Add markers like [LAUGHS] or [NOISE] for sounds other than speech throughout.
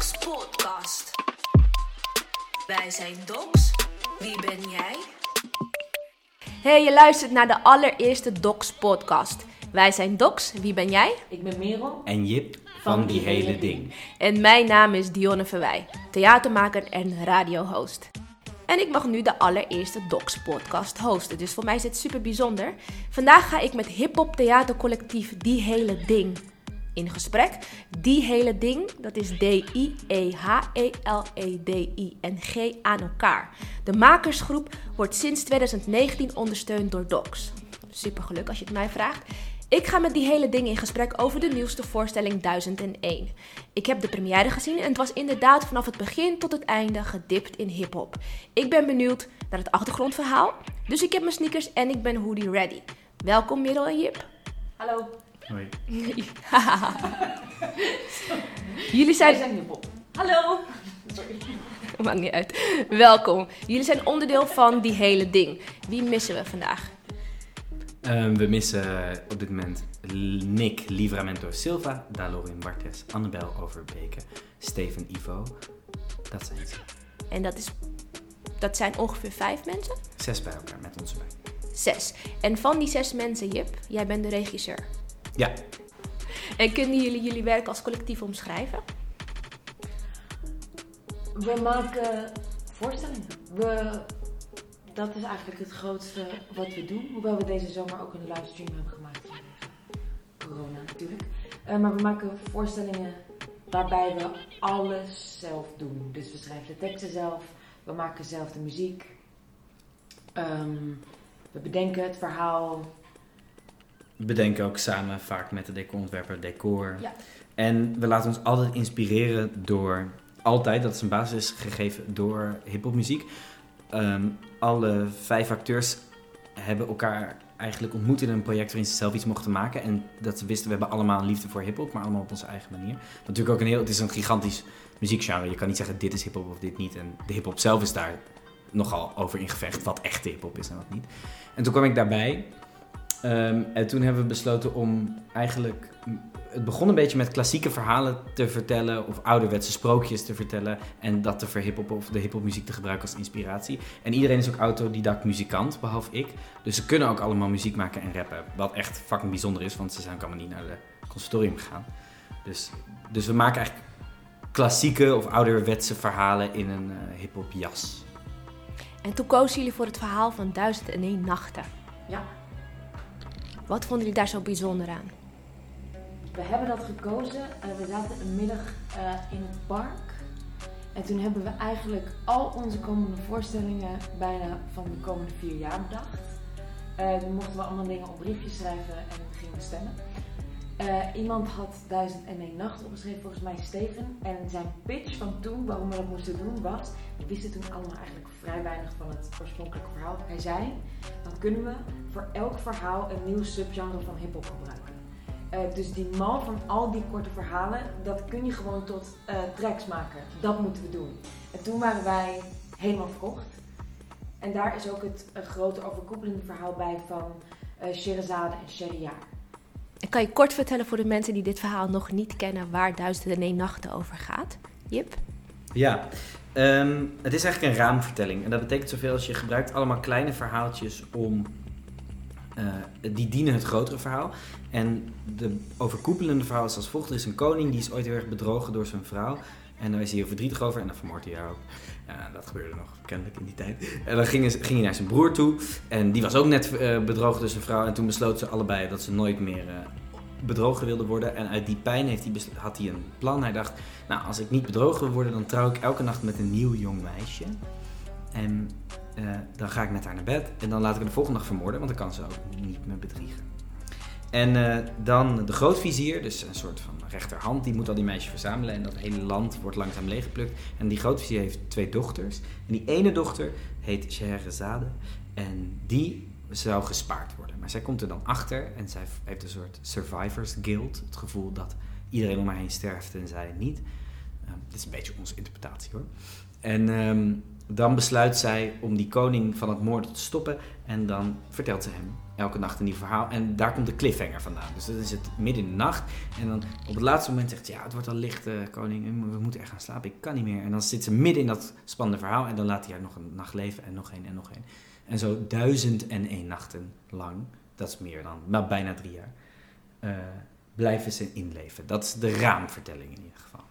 Docs Podcast. Wij zijn Docs. Wie ben jij? Hey, je luistert naar de allereerste Docs Podcast. Wij zijn Docs. Wie ben jij? Ik ben Merel. En Jip van die hele ding. En mijn naam is Dionne Verwij, theatermaker en radiohost. En ik mag nu de allereerste Docs podcast hosten, dus voor mij is dit super bijzonder. Vandaag ga ik met hip-hop theatercollectief Die Hele Ding in gesprek. Die Hele Ding, dat is D-I-E-H-E-L-E-D-I en G aan elkaar. De makersgroep wordt sinds 2019 ondersteund door Docs. Super geluk als je het mij vraagt. Ik ga met die hele ding in gesprek over de nieuwste voorstelling 1001. Ik heb de première gezien en het was inderdaad vanaf het begin tot het einde gedipt in hip-hop. Ik ben benieuwd naar het achtergrondverhaal, dus ik heb mijn sneakers en ik ben hoodie ready. Welkom Merel en Jip. Hallo. Hoi. [LAUGHS] Jullie Wij zijn... zijn hip-hop. Hallo. Sorry. [LAUGHS] Maakt niet uit. Welkom. Jullie zijn onderdeel van die hele ding. Wie missen we vandaag? Ehm, we missen op dit moment Nick Livramento Silva, Dalorin Bartes, Annabel Overbeke, Steven Ivo. Dat zijn ze. En dat, is... dat zijn ongeveer vijf mensen? Zes bij elkaar met ons erbij. Zes. En van die zes mensen, Jip, jij bent de regisseur. Ja, En kunnen jullie jullie werk als collectief omschrijven? We maken voorstellingen. We, dat is eigenlijk het grootste wat we doen. Hoewel we deze zomer ook een livestream hebben gemaakt. vanwege Corona natuurlijk. Eh, maar we maken voorstellingen waarbij we alles zelf doen. Dus we schrijven de teksten zelf. We maken zelf de muziek. Ehm, we bedenken het verhaal. Bedenken ook samen vaak met de decorontwerper decor. Ja. En we laten ons altijd inspireren door, altijd, dat is een basis gegeven door hiphopmuziek. Ehm alle vijf acteurs hebben elkaar eigenlijk ontmoet in een project waarin ze zelf iets mochten maken. En dat ze wisten, we hebben allemaal een liefde voor hiphop, maar allemaal op onze eigen manier. Wat natuurlijk ook een heel, het is een gigantisch muziekgenre. Je kan niet zeggen dit is hiphop of dit niet. En de hiphop zelf is daar nogal over in gevecht, wat echte hiphop is en wat niet. En toen kwam ik daarbij. Ehm, en toen hebben we besloten om eigenlijk. Het begon een beetje met klassieke verhalen te vertellen. of ouderwetse sprookjes te vertellen. en dat te verhiphoppen of de hiphopmuziek te gebruiken als inspiratie. En iedereen is ook autodidact muzikant, behalve ik. Dus ze kunnen ook allemaal muziek maken en rappen. Wat echt fucking bijzonder is, want ze zijn ook allemaal niet naar de conservatorium gegaan. Dus, dus we maken eigenlijk klassieke of ouderwetse verhalen in een eh hip-hop jas. En toen kozen jullie voor het verhaal van 1001 nachten. Ja. Wat vonden jullie daar zo bijzonder aan? We hebben dat gekozen. en we zaten een middag eh, in het park. En toen hebben we eigenlijk al onze komende voorstellingen bijna van de komende vier jaar bedacht. Eh, toen mochten we allemaal dingen op briefjes schrijven en gingen we stemmen. Eh, iemand had 1001 nacht opgeschreven, volgens mij Steven. En zijn pitch van toen, waarom we dat moesten doen, was... We wisten toen allemaal eigenlijk vrij weinig van het oorspronkelijke verhaal. Hij zei, dan kunnen we voor elk verhaal een nieuw subgenre van hiphop gebruiken. Eh, dus die mal van al die korte verhalen, dat kun je gewoon tot eh, tracks maken. Dat moeten we doen. En toen waren wij helemaal verkocht. En daar is ook het grote overkoepelende verhaal bij van eh Sherazade en Sheriar. En kan je kort vertellen voor de mensen die dit verhaal nog niet kennen waar 1001 nachten over gaat? Jip? Ja, ehm, het is eigenlijk een raamvertelling. En dat betekent zoveel als je gebruikt allemaal kleine verhaaltjes om. Eh, die dienen het grotere verhaal. En de overkoepelende verhaal is als volgt: er is een koning die is ooit heel erg bedrogen door zijn vrouw. En daar is hij heel verdrietig over en dan vermoordt hij haar ook. Dat gebeurde nog kennelijk in die tijd. En dan ging, ging hij naar zijn broer toe. En die was ook net eh, bedrogen door zijn vrouw. En toen besloten ze allebei dat ze nooit meer eh, bedrogen wilden worden. En uit die pijn heeft hij had hij een plan. Hij dacht, nou, als ik niet bedrogen wil worden, dan trouw ik elke nacht met een nieuw jong meisje. En eh, dan ga ik met haar naar bed. En dan laat ik haar de volgende dag vermoorden, want dan kan ze ook niet meer bedriegen. En eh, dan de grootvizier, dus een soort van rechterhand, die moet al die meisjes verzamelen. En dat hele land wordt langzaam leeggeplukt. En die grootvizier heeft twee dochters. En die ene dochter heet Scheherazade. En die zou gespaard worden. Maar zij komt er dan achter en zij heeft een soort survivors guild. Het gevoel dat iedereen om haar heen sterft en zij niet. Uh, dit is een beetje onze interpretatie hoor. En ehm, dan besluit zij om die koning van het moorden te stoppen. En dan vertelt ze hem elke nacht een nieuw verhaal. En daar komt de cliffhanger vandaan. Dus dat is het midden in de nacht. En dan op het laatste moment zegt ze, ja, het wordt al licht, eh, koning. We moeten echt gaan slapen. Ik kan niet meer. En dan zit ze midden in dat spannende verhaal. En dan laat hij haar nog een nacht leven en nog één en nog één. En zo duizend en één nachten lang, dat is meer dan, maar bijna drie jaar, eh, blijven ze inleven. Dat is de raamvertelling in ieder geval.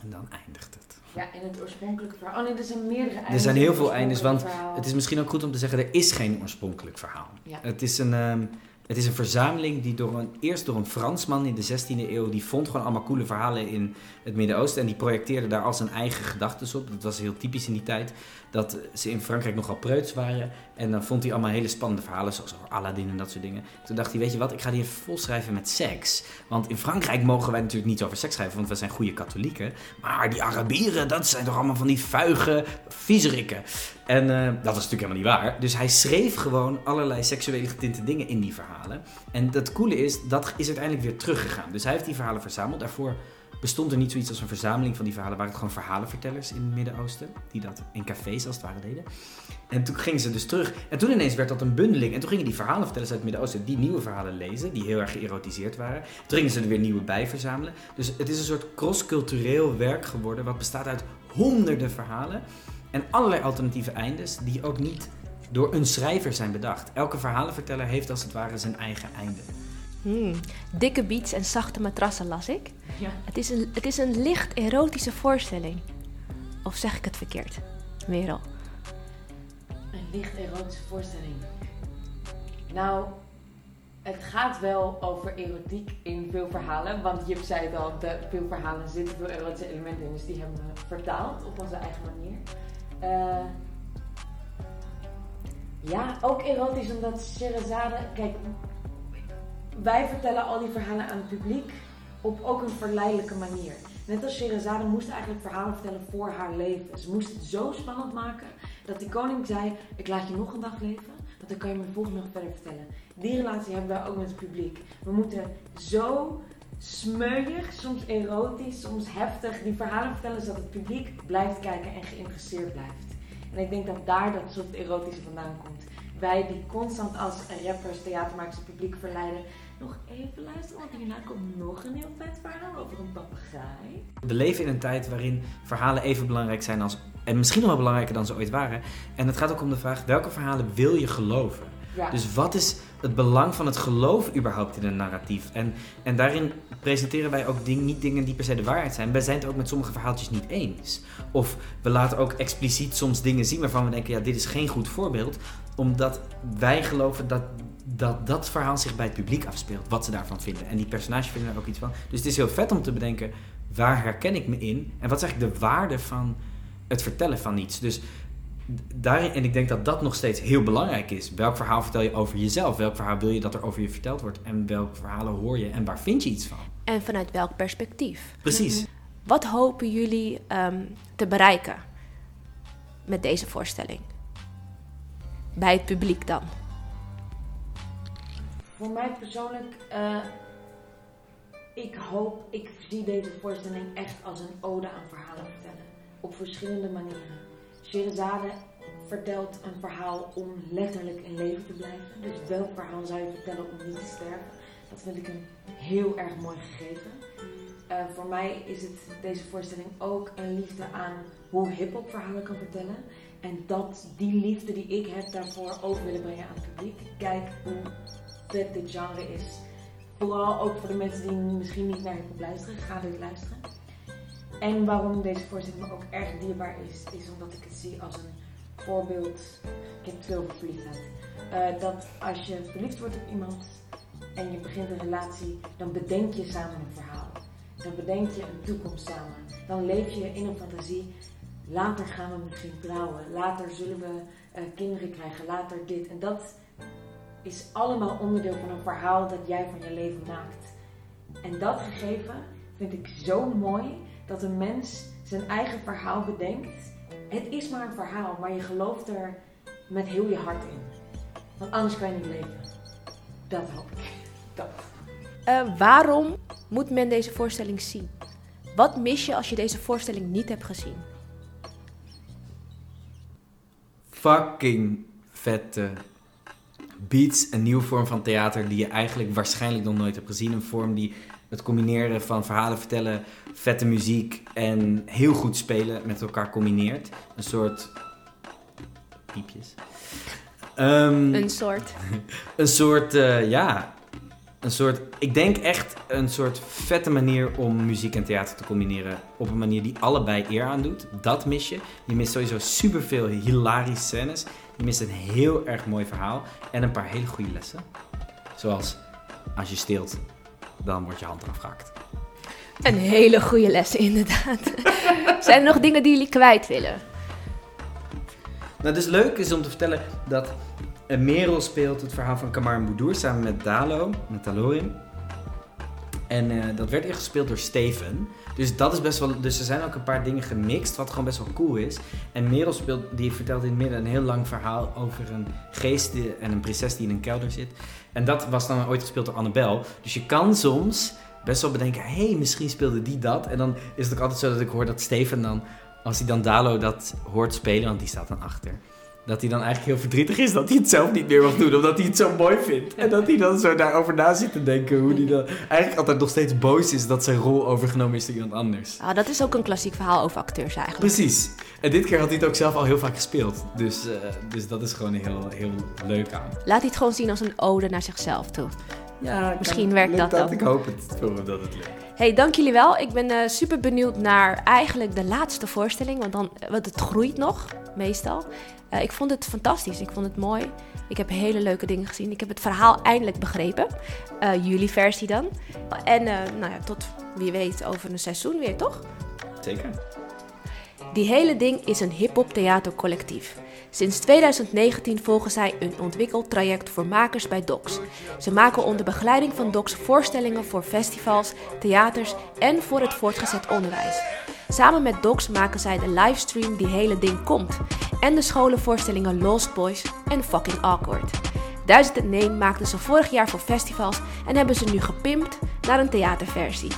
En dan eindigt het. Ja, in het oorspronkelijke verhaal. Oh nee, er zijn meerdere eindes. Er zijn heel veel eindes, want verhaal. Het is misschien ook goed om te zeggen, er is geen oorspronkelijk verhaal. Ja. Het, is een, ehm, het is een verzameling die door een, eerst door een Fransman in de 16e eeuw, die vond gewoon allemaal coole verhalen in het Midden-Oosten en die projecteerde daar al zijn eigen gedachten op. Dat was heel typisch in die tijd, dat ze in Frankrijk nogal preuts waren. En dan vond hij allemaal hele spannende verhalen, zoals over Aladdin en dat soort dingen. Toen dacht hij, weet je wat, ik ga die even volschrijven met seks. Want in Frankrijk mogen wij natuurlijk niet over seks schrijven, want we zijn goede katholieken. Maar die Arabieren, dat zijn toch allemaal van die vuige viezerikken. En eh, dat was natuurlijk helemaal niet waar. Dus hij schreef gewoon allerlei seksuele getinte dingen in die verhalen. En het coole is, dat is uiteindelijk weer teruggegaan. Dus hij heeft die verhalen verzameld. Daarvoor bestond er niet zoiets als een verzameling van die verhalen. Waren het gewoon verhalenvertellers in het Midden-Oosten. Die dat in cafés als het ware deden. En toen gingen ze dus terug. En toen ineens werd dat een bundeling. En toen gingen die verhalenvertellers uit het Midden-Oosten die nieuwe verhalen lezen. Die heel erg geërotiseerd waren. Toen gingen ze er weer nieuwe bij verzamelen. Dus het is een soort cross-cultureel werk geworden. Wat bestaat uit honderden verhalen. En allerlei alternatieve eindes. Die ook niet door een schrijver zijn bedacht. Elke verhalenverteller heeft als het ware zijn eigen einde. Hmm, Dikke beats en zachte matrassen las ik. Ja. Het is, een, het is een licht erotische voorstelling. Of zeg ik het verkeerd? Merel. Een licht erotische voorstelling. Nou, het gaat wel over erotiek in veel verhalen. Want je zei het al, de, veel verhalen zitten veel erotische elementen in. Dus die hebben we vertaald op onze eigen manier. Eh, ja, ook erotisch omdat Sherazade... Kijk, wij vertellen al die verhalen aan het publiek op ook een verleidelijke manier. Net als Sherazade moest eigenlijk verhalen vertellen voor haar leven. Ze moest het zo spannend maken dat die koning zei: Ik laat je nog een dag leven, want dan kan je me volgende nog verder vertellen. Die relatie hebben wij ook met het publiek. We moeten zo smeuig, soms erotisch, soms heftig die verhalen vertellen zodat het publiek blijft kijken en geïnteresseerd blijft. En ik denk dat daar dat soort erotische vandaan komt. Wij die constant als rappers, theatermakers publiek verleiden. Nog even luisteren, want hierna komt nog een heel vet verhaal over een papegaai. We leven in een tijd waarin verhalen even belangrijk zijn als. en misschien nog wel belangrijker dan ze ooit waren. En het gaat ook om de vraag: welke verhalen wil je geloven? Dus wat is het belang van het geloof überhaupt in een narratief? En, en daarin presenteren wij ook ding, niet dingen die per se de waarheid zijn. Wij zijn het ook met sommige verhaaltjes niet eens. Of we laten ook expliciet soms dingen zien waarvan we denken: ja, dit is geen goed voorbeeld. Omdat wij geloven dat dat, dat verhaal zich bij het publiek afspeelt. Wat ze daarvan vinden. En die personages vinden er ook iets van. Dus het is heel vet om te bedenken: waar herken ik me in? En wat is eigenlijk de waarde van het vertellen van iets? Dus daarin, en ik denk dat dat nog steeds heel belangrijk is. Welk verhaal vertel je over jezelf? Welk verhaal wil je dat er over je verteld wordt? En welke verhalen hoor je en waar vind je iets van? En vanuit welk perspectief? Precies. Wat hopen jullie ehm, te bereiken met deze voorstelling? Bij het publiek dan? Voor mij persoonlijk, eh, ik hoop, ik zie deze voorstelling echt als een ode aan verhalen vertellen. Op verschillende manieren. Sherazade vertelt een verhaal om letterlijk in leven te blijven. Dus welk verhaal zou je vertellen om niet te sterven? Dat vind ik een heel erg mooi gegeven. Eh, voor mij is het deze voorstelling ook een liefde aan hoe hip-hop verhalen kan vertellen. En dat die liefde die ik heb daarvoor over willen brengen aan het publiek. Kijk hoe vet dit genre is. Vooral ook voor de mensen die misschien niet naar hip-hop luisteren, ga dit luisteren. En waarom deze voorstelling me ook erg dierbaar is, is omdat ik het zie als een voorbeeld. Ik heb veel verliefdheid. Eh, dat als je verliefd wordt op iemand en je begint een relatie, dan bedenk je samen een verhaal. Dan bedenk je een toekomst samen. Dan leef je in een fantasie. Later gaan we misschien trouwen. Later zullen we eh, kinderen krijgen. Later dit. En dat is allemaal onderdeel van een verhaal dat jij van je leven maakt. En dat gegeven vind ik zo mooi dat een mens zijn eigen verhaal bedenkt. Het is maar een verhaal, maar je gelooft er met heel je hart in. Want anders kan je niet leven. Dat hoop ik. [LAUGHS] Dat. Eh, waarom moet men deze voorstelling zien? Wat mis je als je deze voorstelling niet hebt gezien? Fucking vette Beats, een nieuwe vorm van theater die je eigenlijk waarschijnlijk nog nooit hebt gezien. Een vorm die het combineren van verhalen vertellen, vette muziek en heel goed spelen met elkaar combineert. Een soort... Piepjes. Ehm, Een soort. [LAUGHS] een soort, eh, ja, een soort, ik denk echt een soort vette manier om muziek en theater te combineren. Op een manier die allebei eer aan doet. Dat mis je. Je mist sowieso superveel hilarische scènes. Je mist een heel erg mooi verhaal en een paar hele goede lessen. Zoals, als je steelt, dan wordt je hand eraf gehakt. Een hele goede les, inderdaad. Zijn er nog dingen die jullie kwijt willen? Nou, dus leuk is om te vertellen dat Merel speelt het verhaal van Kamar Boudour samen met Dalo, met Dalorim. En eh, dat werd ingespeeld door Steven. Dus dat is best wel. Dus er zijn ook een paar dingen gemixt, wat gewoon best wel cool is. En Merel speelt, die vertelt in het midden een heel lang verhaal over een geest en een prinses die in een kelder zit. En dat was dan ooit gespeeld door Annabel. Dus je kan soms best wel bedenken, hé, hey, misschien speelde die dat. En dan is het ook altijd zo dat ik hoor dat Steven dan, als hij dan Dalo dat hoort spelen, want die staat dan achter. Dat hij dan eigenlijk heel verdrietig is dat hij het zelf niet meer mag doen, omdat hij het zo mooi vindt. En dat hij dan zo daarover na zit te denken, hoe hij dan eigenlijk altijd nog steeds boos is dat zijn rol overgenomen is door iemand anders. Ah, dat is ook een klassiek verhaal over acteurs eigenlijk. Precies. En dit keer had hij het ook zelf al heel vaak gespeeld. Dus, eh, dus dat is gewoon heel, heel leuk aan. Laat hij het gewoon zien als een ode naar zichzelf toe. Ja, Misschien werkt dat dan. Ik hoop het voor hem dat het lukt. Hey, dank jullie wel. Ik ben eh, super benieuwd naar eigenlijk de laatste voorstelling, want, dan, want het groeit nog, meestal. Eh, ik vond het fantastisch, ik vond het mooi. Ik heb hele leuke dingen gezien. Ik heb het verhaal eindelijk begrepen. Eh, jullie versie dan. En eh, nou ja, tot wie weet over een seizoen weer, toch? Zeker. Die hele ding is een hip-hop theatercollectief. Sinds 2019 volgen zij een ontwikkeltraject voor makers bij DOCS. Ze maken onder begeleiding van DOCS voorstellingen voor festivals, theaters en voor het voortgezet onderwijs. Samen met DOCS maken zij de livestream Die Hele Ding Komt en de scholenvoorstellingen Lost Boys en Fucking Awkward. 1001 maakten ze vorig jaar voor festivals en hebben ze nu gepimpt naar een theaterversie.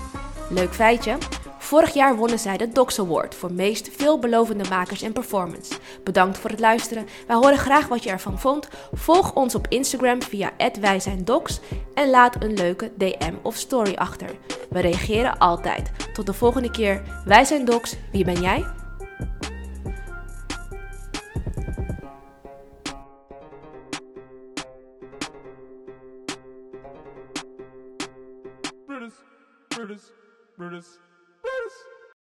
Leuk feitje. Vorig jaar wonnen zij de Docs Award voor meest veelbelovende makers en performance. Bedankt voor het luisteren. Wij horen graag wat je ervan vond. Volg ons op Instagram via @wijzijndocs en laat een leuke DM of story achter. We reageren altijd. Tot de volgende keer. Wij zijn Docs. Wie ben jij?